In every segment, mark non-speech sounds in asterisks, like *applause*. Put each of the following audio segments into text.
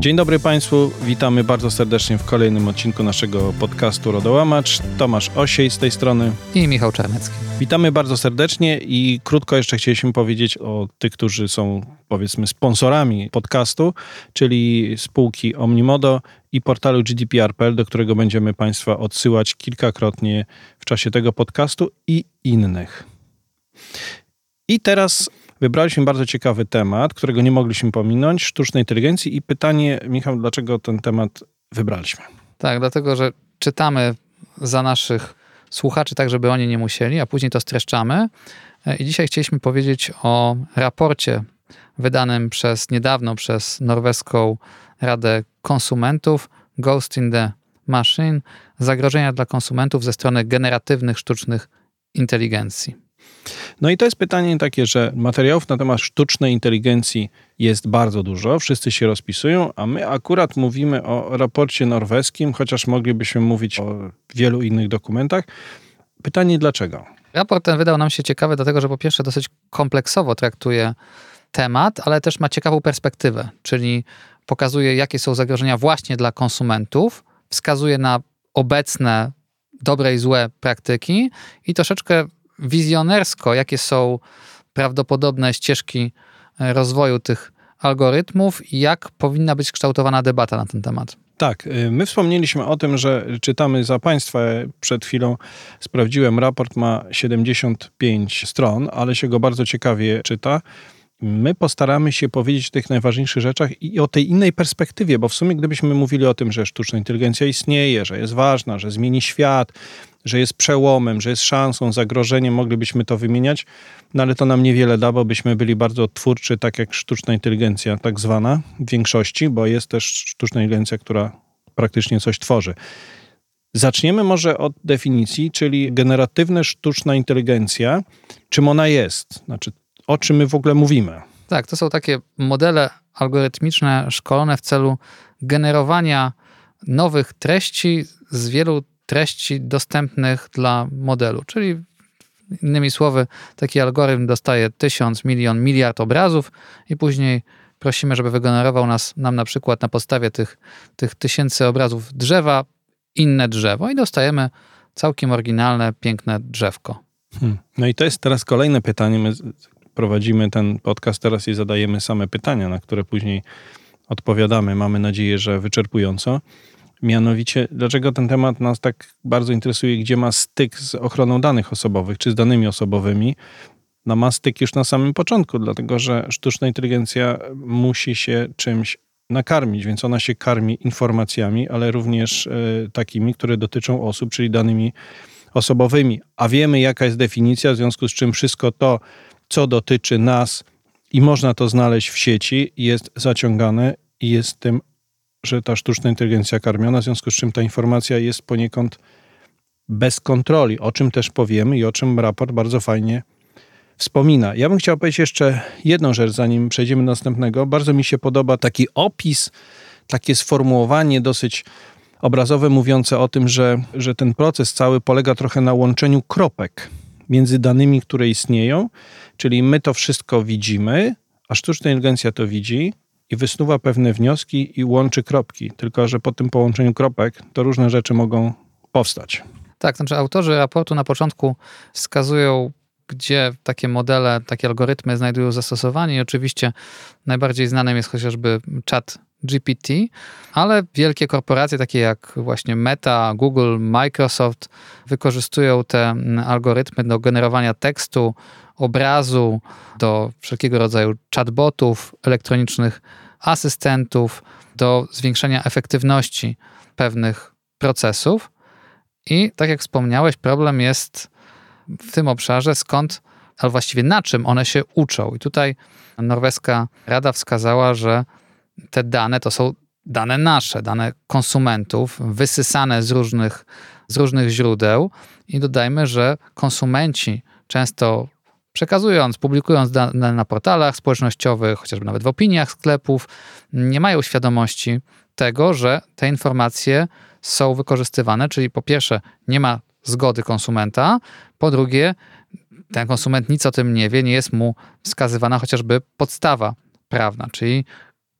Dzień dobry Państwu, witamy bardzo serdecznie w kolejnym odcinku naszego podcastu Rodołamacz. Tomasz Osiej z tej strony. I Michał Czarnecki. Witamy bardzo serdecznie i krótko jeszcze chcieliśmy powiedzieć o tych, którzy są powiedzmy sponsorami podcastu, czyli spółki Omnimodo i portalu GDPR.pl, do którego będziemy Państwa odsyłać kilkakrotnie w czasie tego podcastu i innych. I teraz wybraliśmy bardzo ciekawy temat, którego nie mogliśmy pominąć, sztucznej inteligencji i pytanie, Michał, dlaczego ten temat wybraliśmy? Tak, dlatego, że czytamy za naszych słuchaczy tak, żeby oni nie musieli, a później to streszczamy. I dzisiaj chcieliśmy powiedzieć o raporcie wydanym przez niedawno przez norweską Radę Konsumentów Ghost in the Machine zagrożenia dla konsumentów ze strony generatywnych sztucznych inteligencji. No i to jest pytanie takie, że materiałów na temat sztucznej inteligencji jest bardzo dużo, wszyscy się rozpisują, a my akurat mówimy o raporcie norweskim, chociaż moglibyśmy mówić o wielu innych dokumentach. Pytanie dlaczego? Raport ten wydał nam się ciekawy, dlatego że po pierwsze dosyć kompleksowo traktuje temat, ale też ma ciekawą perspektywę, czyli pokazuje, jakie są zagrożenia właśnie dla konsumentów, wskazuje na obecne dobre i złe praktyki i troszeczkę wizjonersko, jakie są prawdopodobne ścieżki e, rozwoju tych algorytmów i jak powinna być kształtowana debata na ten temat. Tak, y, my wspomnieliśmy o tym, że czytamy za Państwa. Przed chwilą sprawdziłem, raport ma 75 stron, ale się go bardzo ciekawie czyta. My postaramy się powiedzieć o tych najważniejszych rzeczach i o tej innej perspektywie, bo w sumie gdybyśmy mówili o tym, że sztuczna inteligencja istnieje, że jest ważna, że zmieni świat, że jest przełomem, że jest szansą, zagrożeniem, moglibyśmy to wymieniać, no ale to nam niewiele da, bo byśmy byli bardzo twórczy, tak jak sztuczna inteligencja tak zwana w większości, bo jest też sztuczna inteligencja, która praktycznie coś tworzy. Zaczniemy może od definicji, czyli generatywna sztuczna inteligencja. Czym ona jest? Znaczy, o czym my w ogóle mówimy? Tak, to są takie modele algorytmiczne szkolone w celu generowania nowych treści z wielu treści dostępnych dla modelu. Czyli innymi słowy, taki algorytm dostaje tysiąc, milion, miliard obrazów i później prosimy, żeby wygenerował nas, nam na przykład na podstawie tych, tych tysięcy obrazów drzewa inne drzewo i dostajemy całkiem oryginalne, piękne drzewko. Hmm. No i to jest teraz kolejne pytanie. My prowadzimy ten podcast teraz i zadajemy same pytania, na które później odpowiadamy. Mamy nadzieję, że wyczerpująco. Mianowicie, dlaczego ten temat nas tak bardzo interesuje, gdzie ma styk z ochroną danych osobowych, czy z danymi osobowymi? No ma styk już na samym początku, dlatego że sztuczna inteligencja musi się czymś nakarmić, więc ona się karmi informacjami, ale również y, takimi, które dotyczą osób, czyli danymi osobowymi. A wiemy, jaka jest definicja, w związku z czym wszystko to, co dotyczy nas i można to znaleźć w sieci, jest zaciągane i jest tym że ta sztuczna inteligencja karmiona, w związku z czym ta informacja jest poniekąd bez kontroli, o czym też powiemy i o czym raport bardzo fajnie wspomina. Ja bym chciał powiedzieć jeszcze jedną rzecz, zanim przejdziemy do następnego. Bardzo mi się podoba taki opis, takie sformułowanie dosyć obrazowe, mówiące o tym, że, że ten proces cały polega trochę na łączeniu kropek między danymi, które istnieją, czyli my to wszystko widzimy, a sztuczna inteligencja to widzi, i wysnuwa pewne wnioski i łączy kropki. Tylko, że po tym połączeniu kropek to różne rzeczy mogą powstać. Tak, znaczy autorzy raportu na początku wskazują, gdzie takie modele, takie algorytmy znajdują zastosowanie i oczywiście najbardziej znanym jest chociażby chat GPT, ale wielkie korporacje takie jak właśnie Meta, Google, Microsoft wykorzystują te algorytmy do generowania tekstu, obrazu, do wszelkiego rodzaju chatbotów, elektronicznych asystentów, do zwiększenia efektywności pewnych procesów. I tak jak wspomniałeś, problem jest w tym obszarze, skąd, ale właściwie na czym one się uczą. I tutaj norweska rada wskazała, że te dane to są dane nasze, dane konsumentów, wysysane z różnych, z różnych źródeł. I dodajmy, że konsumenci często przekazując, publikując dane na portalach społecznościowych, chociażby nawet w opiniach sklepów, nie mają świadomości tego, że te informacje są wykorzystywane, czyli po pierwsze nie ma zgody konsumenta, po drugie ten konsument nic o tym nie wie, nie jest mu wskazywana chociażby podstawa prawna, czyli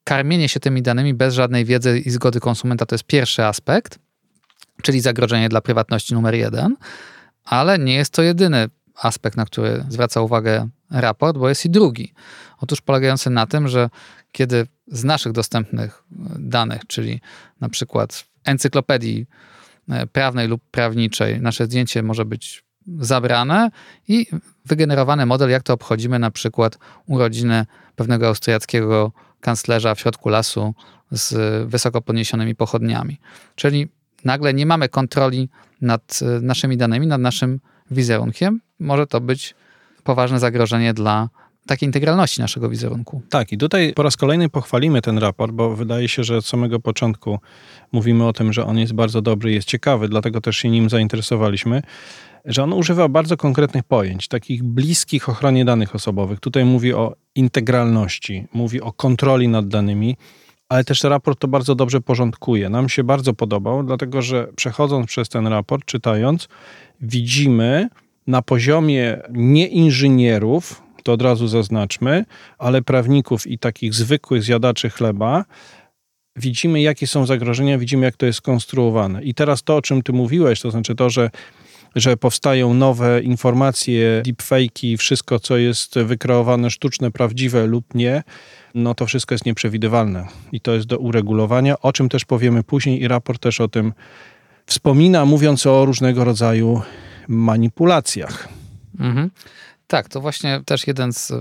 karmienie się tymi danymi bez żadnej wiedzy i zgody konsumenta to jest pierwszy aspekt, czyli zagrożenie dla prywatności numer jeden, ale nie jest to jedyny aspekt, na który zwraca uwagę raport, bo jest i drugi. Otóż polegający na tym, że kiedy z naszych dostępnych danych, czyli na przykład encyklopedii e, prawnej lub prawniczej, nasze zdjęcie może być zabrane i wygenerowany model, jak to obchodzimy na przykład urodziny pewnego austriackiego kanclerza w środku lasu z wysoko podniesionymi pochodniami. Czyli nagle nie mamy kontroli nad e, naszymi danymi, nad naszym wizerunkiem. Może to być poważne zagrożenie dla takiej integralności naszego wizerunku. Tak, i tutaj po raz kolejny pochwalimy ten raport, bo wydaje się, że od samego początku mówimy o tym, że on jest bardzo dobry, jest ciekawy, dlatego też się nim zainteresowaliśmy, że on używa bardzo konkretnych pojęć, takich bliskich ochronie danych osobowych. Tutaj mówi o integralności, mówi o kontroli nad danymi, ale też raport to bardzo dobrze porządkuje. Nam się bardzo podobał, dlatego że przechodząc przez ten raport, czytając, widzimy na poziomie nie inżynierów, to od razu zaznaczmy, ale prawników i takich zwykłych zjadaczy chleba, widzimy, jakie są zagrożenia, widzimy, jak to jest skonstruowane. I teraz to, o czym ty mówiłeś, to znaczy to, że że powstają nowe informacje, deepfake'i, wszystko, co jest wykreowane sztuczne, prawdziwe lub nie, no to wszystko jest nieprzewidywalne. I to jest do uregulowania, o czym też powiemy później i raport też o tym wspomina, mówiąc o różnego rodzaju manipulacjach. Mhm. Tak, to właśnie też jeden z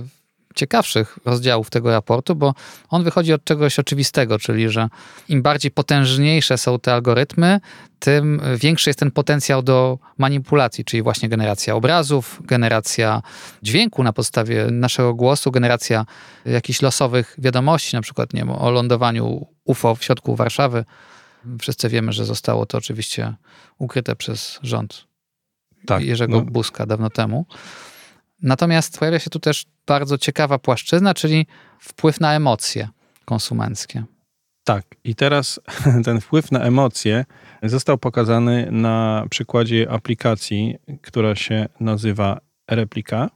ciekawszych rozdziałów tego raportu, bo on wychodzi od czegoś oczywistego, czyli że im bardziej potężniejsze są te algorytmy, tym większy jest ten potencjał do manipulacji, czyli właśnie generacja obrazów, generacja dźwięku na podstawie naszego głosu, generacja jakichś losowych wiadomości, na przykład nie wiem, o lądowaniu UFO w środku Warszawy. Wszyscy wiemy, że zostało to oczywiście ukryte przez rząd tak, Jerzego no. Buzka dawno temu. Natomiast pojawia się tu też bardzo ciekawa płaszczyzna, czyli wpływ na emocje konsumenckie. Tak, i teraz *laughs* ten wpływ na emocje został pokazany na przykładzie aplikacji, która się nazywa Replika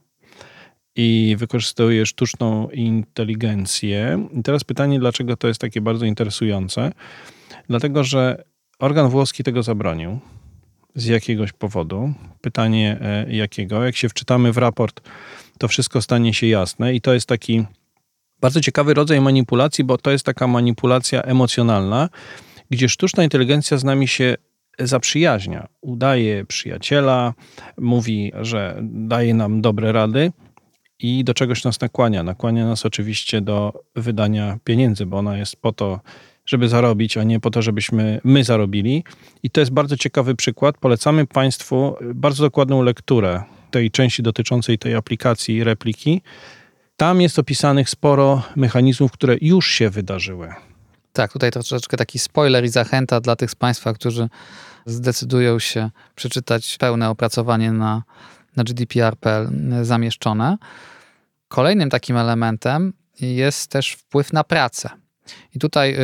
i wykorzystuje sztuczną inteligencję. I teraz pytanie, dlaczego to jest takie bardzo interesujące? Dlatego, że organ włoski tego zabronił z jakiegoś powodu. Pytanie e, jakiego? Jak się wczytamy w raport, to wszystko stanie się jasne i to jest taki bardzo ciekawy rodzaj manipulacji, bo to jest taka manipulacja emocjonalna, gdzie sztuczna inteligencja z nami się zaprzyjaźnia, udaje przyjaciela, mówi, że daje nam dobre rady i do czegoś nas nakłania. Nakłania nas oczywiście do wydania pieniędzy, bo ona jest po to żeby zarobić, a nie po to, żebyśmy my zarobili. I to jest bardzo ciekawy przykład. Polecamy Państwu bardzo dokładną lekturę tej części dotyczącej tej aplikacji repliki. Tam jest opisanych sporo mechanizmów, które już się wydarzyły. Tak, tutaj troszeczkę taki spoiler i zachęta dla tych z Państwa, którzy zdecydują się przeczytać pełne opracowanie na, na GDPR.pl zamieszczone. Kolejnym takim elementem jest też wpływ na pracę. I tutaj y,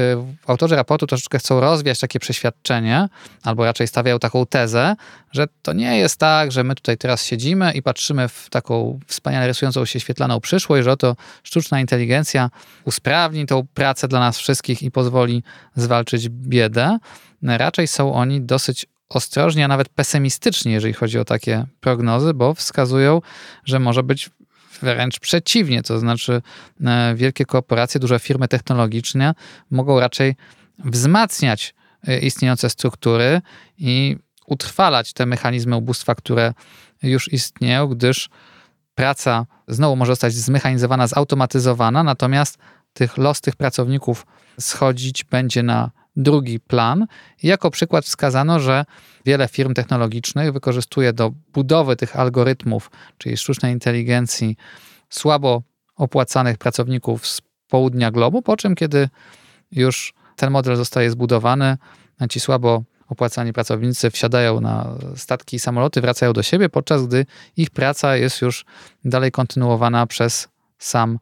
autorzy raportu troszeczkę chcą rozwiać takie przeświadczenie, albo raczej stawiają taką tezę, że to nie jest tak, że my tutaj teraz siedzimy i patrzymy w taką wspaniale rysującą się świetlaną przyszłość, że oto sztuczna inteligencja usprawni tą pracę dla nas wszystkich i pozwoli zwalczyć biedę. Raczej są oni dosyć ostrożni, a nawet pesymistyczni, jeżeli chodzi o takie prognozy, bo wskazują, że może być wręcz przeciwnie, to znaczy e, wielkie korporacje, duże firmy technologiczne mogą raczej wzmacniać e, istniejące struktury i utrwalać te mechanizmy ubóstwa, które już istnieją, gdyż praca znowu może zostać zmechanizowana, zautomatyzowana, natomiast tych los tych pracowników schodzić będzie na drugi plan. Jako przykład wskazano, że wiele firm technologicznych wykorzystuje do budowy tych algorytmów, czyli sztucznej inteligencji, słabo opłacanych pracowników z południa globu, po czym kiedy już ten model zostaje zbudowany, ci słabo opłacani pracownicy wsiadają na statki i samoloty, wracają do siebie, podczas gdy ich praca jest już dalej kontynuowana przez sam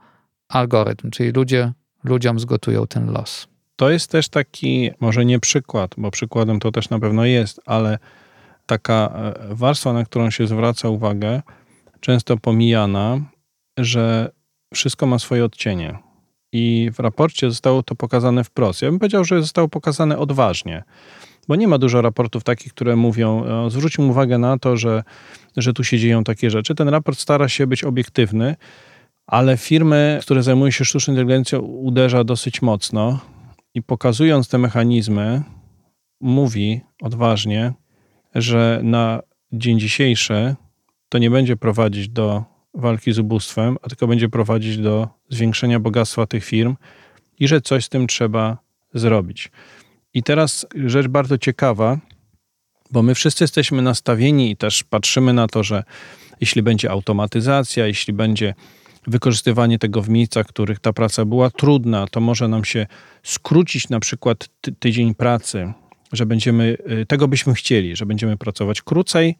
algorytm, czyli ludzie ludziom zgotują ten los. To jest też taki, może nie przykład, bo przykładem to też na pewno jest, ale taka e, warstwa, na którą się zwraca uwagę, często pomijana, że wszystko ma swoje odcienie. I w raporcie zostało to pokazane wprost. Ja bym powiedział, że zostało pokazane odważnie, bo nie ma dużo raportów takich, które mówią, zwróćmy uwagę na to, że, że tu się dzieją takie rzeczy. Ten raport stara się być obiektywny, ale firmy, które zajmują się sztuczną inteligencją, uderza dosyć mocno i pokazując te mechanizmy, mówi odważnie, że na dzień dzisiejszy to nie będzie prowadzić do walki z ubóstwem, a tylko będzie prowadzić do zwiększenia bogactwa tych firm i że coś z tym trzeba zrobić. I teraz rzecz bardzo ciekawa, bo my wszyscy jesteśmy nastawieni i też patrzymy na to, że jeśli będzie automatyzacja, jeśli będzie wykorzystywanie tego w miejscach, w których ta praca była trudna, to może nam się skrócić na przykład ty tydzień pracy, że będziemy, y, tego byśmy chcieli, że będziemy pracować krócej,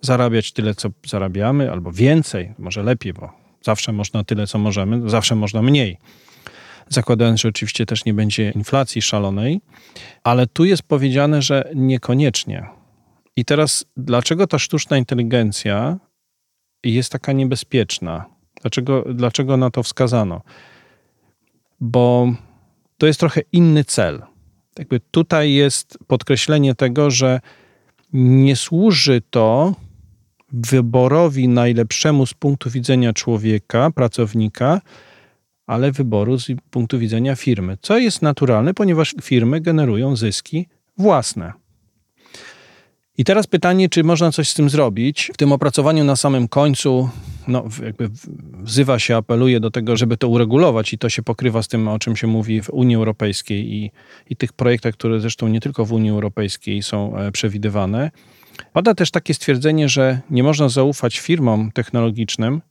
zarabiać tyle, co zarabiamy, albo więcej, może lepiej, bo zawsze można tyle, co możemy, zawsze można mniej. Zakładając, że oczywiście też nie będzie inflacji szalonej, ale tu jest powiedziane, że niekoniecznie. I teraz, dlaczego ta sztuczna inteligencja jest taka niebezpieczna? Dlaczego, dlaczego na to wskazano? Bo to jest trochę inny cel. Jakby tutaj jest podkreślenie tego, że nie służy to wyborowi najlepszemu z punktu widzenia człowieka, pracownika, ale wyboru z punktu widzenia firmy, co jest naturalne, ponieważ firmy generują zyski własne. I teraz pytanie, czy można coś z tym zrobić? W tym opracowaniu na samym końcu no, jakby wzywa się, apeluje do tego, żeby to uregulować i to się pokrywa z tym, o czym się mówi w Unii Europejskiej i, i tych projektach, które zresztą nie tylko w Unii Europejskiej są e, przewidywane. Pada też takie stwierdzenie, że nie można zaufać firmom technologicznym,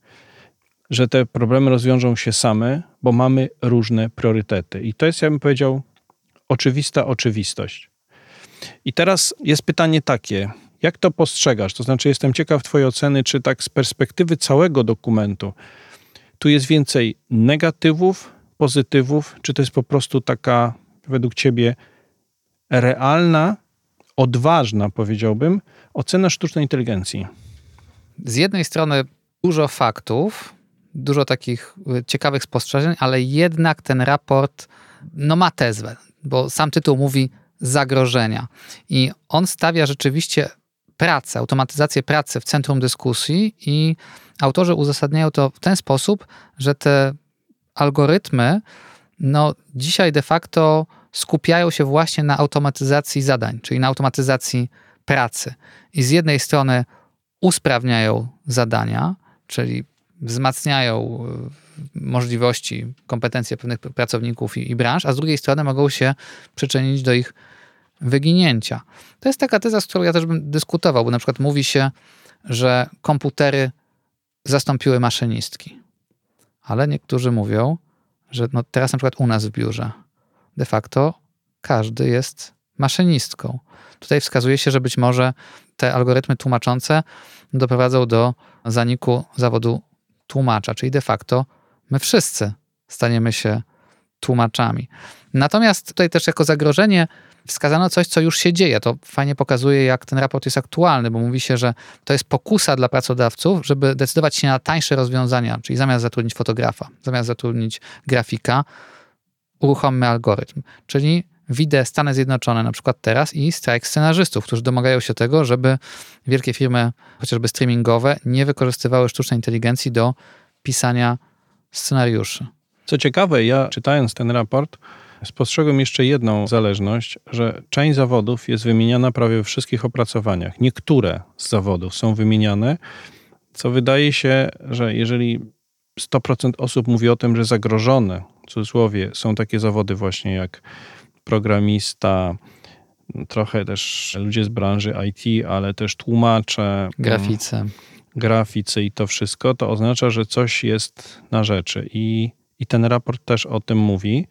że te problemy rozwiążą się same, bo mamy różne priorytety. I to jest, ja bym powiedział, oczywista oczywistość. I teraz jest pytanie takie: jak to postrzegasz? To znaczy, jestem ciekaw Twojej oceny, czy tak z perspektywy całego dokumentu tu jest więcej negatywów, pozytywów, czy to jest po prostu taka, według Ciebie, realna, odważna, powiedziałbym, ocena sztucznej inteligencji? Z jednej strony dużo faktów, dużo takich y, ciekawych spostrzeżeń, ale jednak ten raport no, ma tezę, bo sam tytuł mówi zagrożenia. I on stawia rzeczywiście pracę, automatyzację pracy w centrum dyskusji i autorzy uzasadniają to w ten sposób, że te algorytmy no, dzisiaj de facto skupiają się właśnie na automatyzacji zadań, czyli na automatyzacji pracy. I z jednej strony usprawniają zadania, czyli wzmacniają e, możliwości, kompetencje pewnych pracowników i, i branż, a z drugiej strony mogą się przyczynić do ich wyginięcia. To jest taka teza, z którą ja też bym dyskutował, bo na przykład mówi się, że komputery zastąpiły maszynistki. Ale niektórzy mówią, że no teraz na przykład u nas w biurze de facto każdy jest maszynistką. Tutaj wskazuje się, że być może te algorytmy tłumaczące doprowadzą do zaniku zawodu tłumacza, czyli de facto my wszyscy staniemy się tłumaczami. Natomiast tutaj też jako zagrożenie wskazano coś, co już się dzieje. To fajnie pokazuje, jak ten raport jest aktualny, bo mówi się, że to jest pokusa dla pracodawców, żeby decydować się na tańsze rozwiązania, czyli zamiast zatrudnić fotografa, zamiast zatrudnić grafika, uruchommy algorytm. Czyli widzę Stany Zjednoczone na przykład teraz i strajk scenarzystów, którzy domagają się tego, żeby wielkie firmy, chociażby streamingowe, nie wykorzystywały sztucznej inteligencji do pisania scenariuszy. Co ciekawe, ja czytając ten raport, Spostrzegłem jeszcze jedną zależność, że część zawodów jest wymieniana prawie we wszystkich opracowaniach. Niektóre z zawodów są wymieniane, co wydaje się, że jeżeli 100% osób mówi o tym, że zagrożone, w cudzysłowie, są takie zawody właśnie jak programista, trochę też ludzie z branży IT, ale też tłumacze, graficy. Graficy i to wszystko, to oznacza, że coś jest na rzeczy. I, i ten raport też o tym mówi.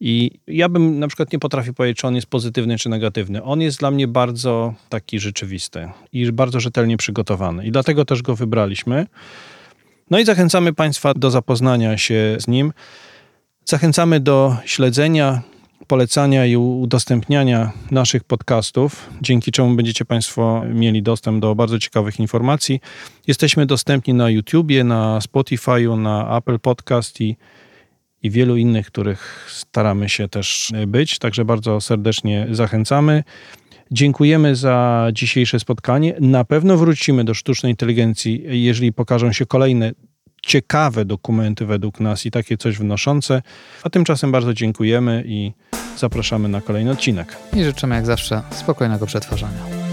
I ja bym na przykład nie potrafił powiedzieć, czy on jest pozytywny, czy negatywny. On jest dla mnie bardzo taki rzeczywisty i bardzo rzetelnie przygotowany. I dlatego też go wybraliśmy. No i zachęcamy Państwa do zapoznania się z nim. Zachęcamy do śledzenia, polecania i udostępniania naszych podcastów, dzięki czemu będziecie Państwo mieli dostęp do bardzo ciekawych informacji. Jesteśmy dostępni na YouTubie, na Spotify'u, na Apple Podcast i i wielu innych, których staramy się też być. Także bardzo serdecznie zachęcamy. Dziękujemy za dzisiejsze spotkanie. Na pewno wrócimy do sztucznej inteligencji, jeżeli pokażą się kolejne ciekawe dokumenty według nas i takie coś wnoszące. A tymczasem bardzo dziękujemy i zapraszamy na kolejny odcinek. I życzymy jak zawsze spokojnego przetwarzania.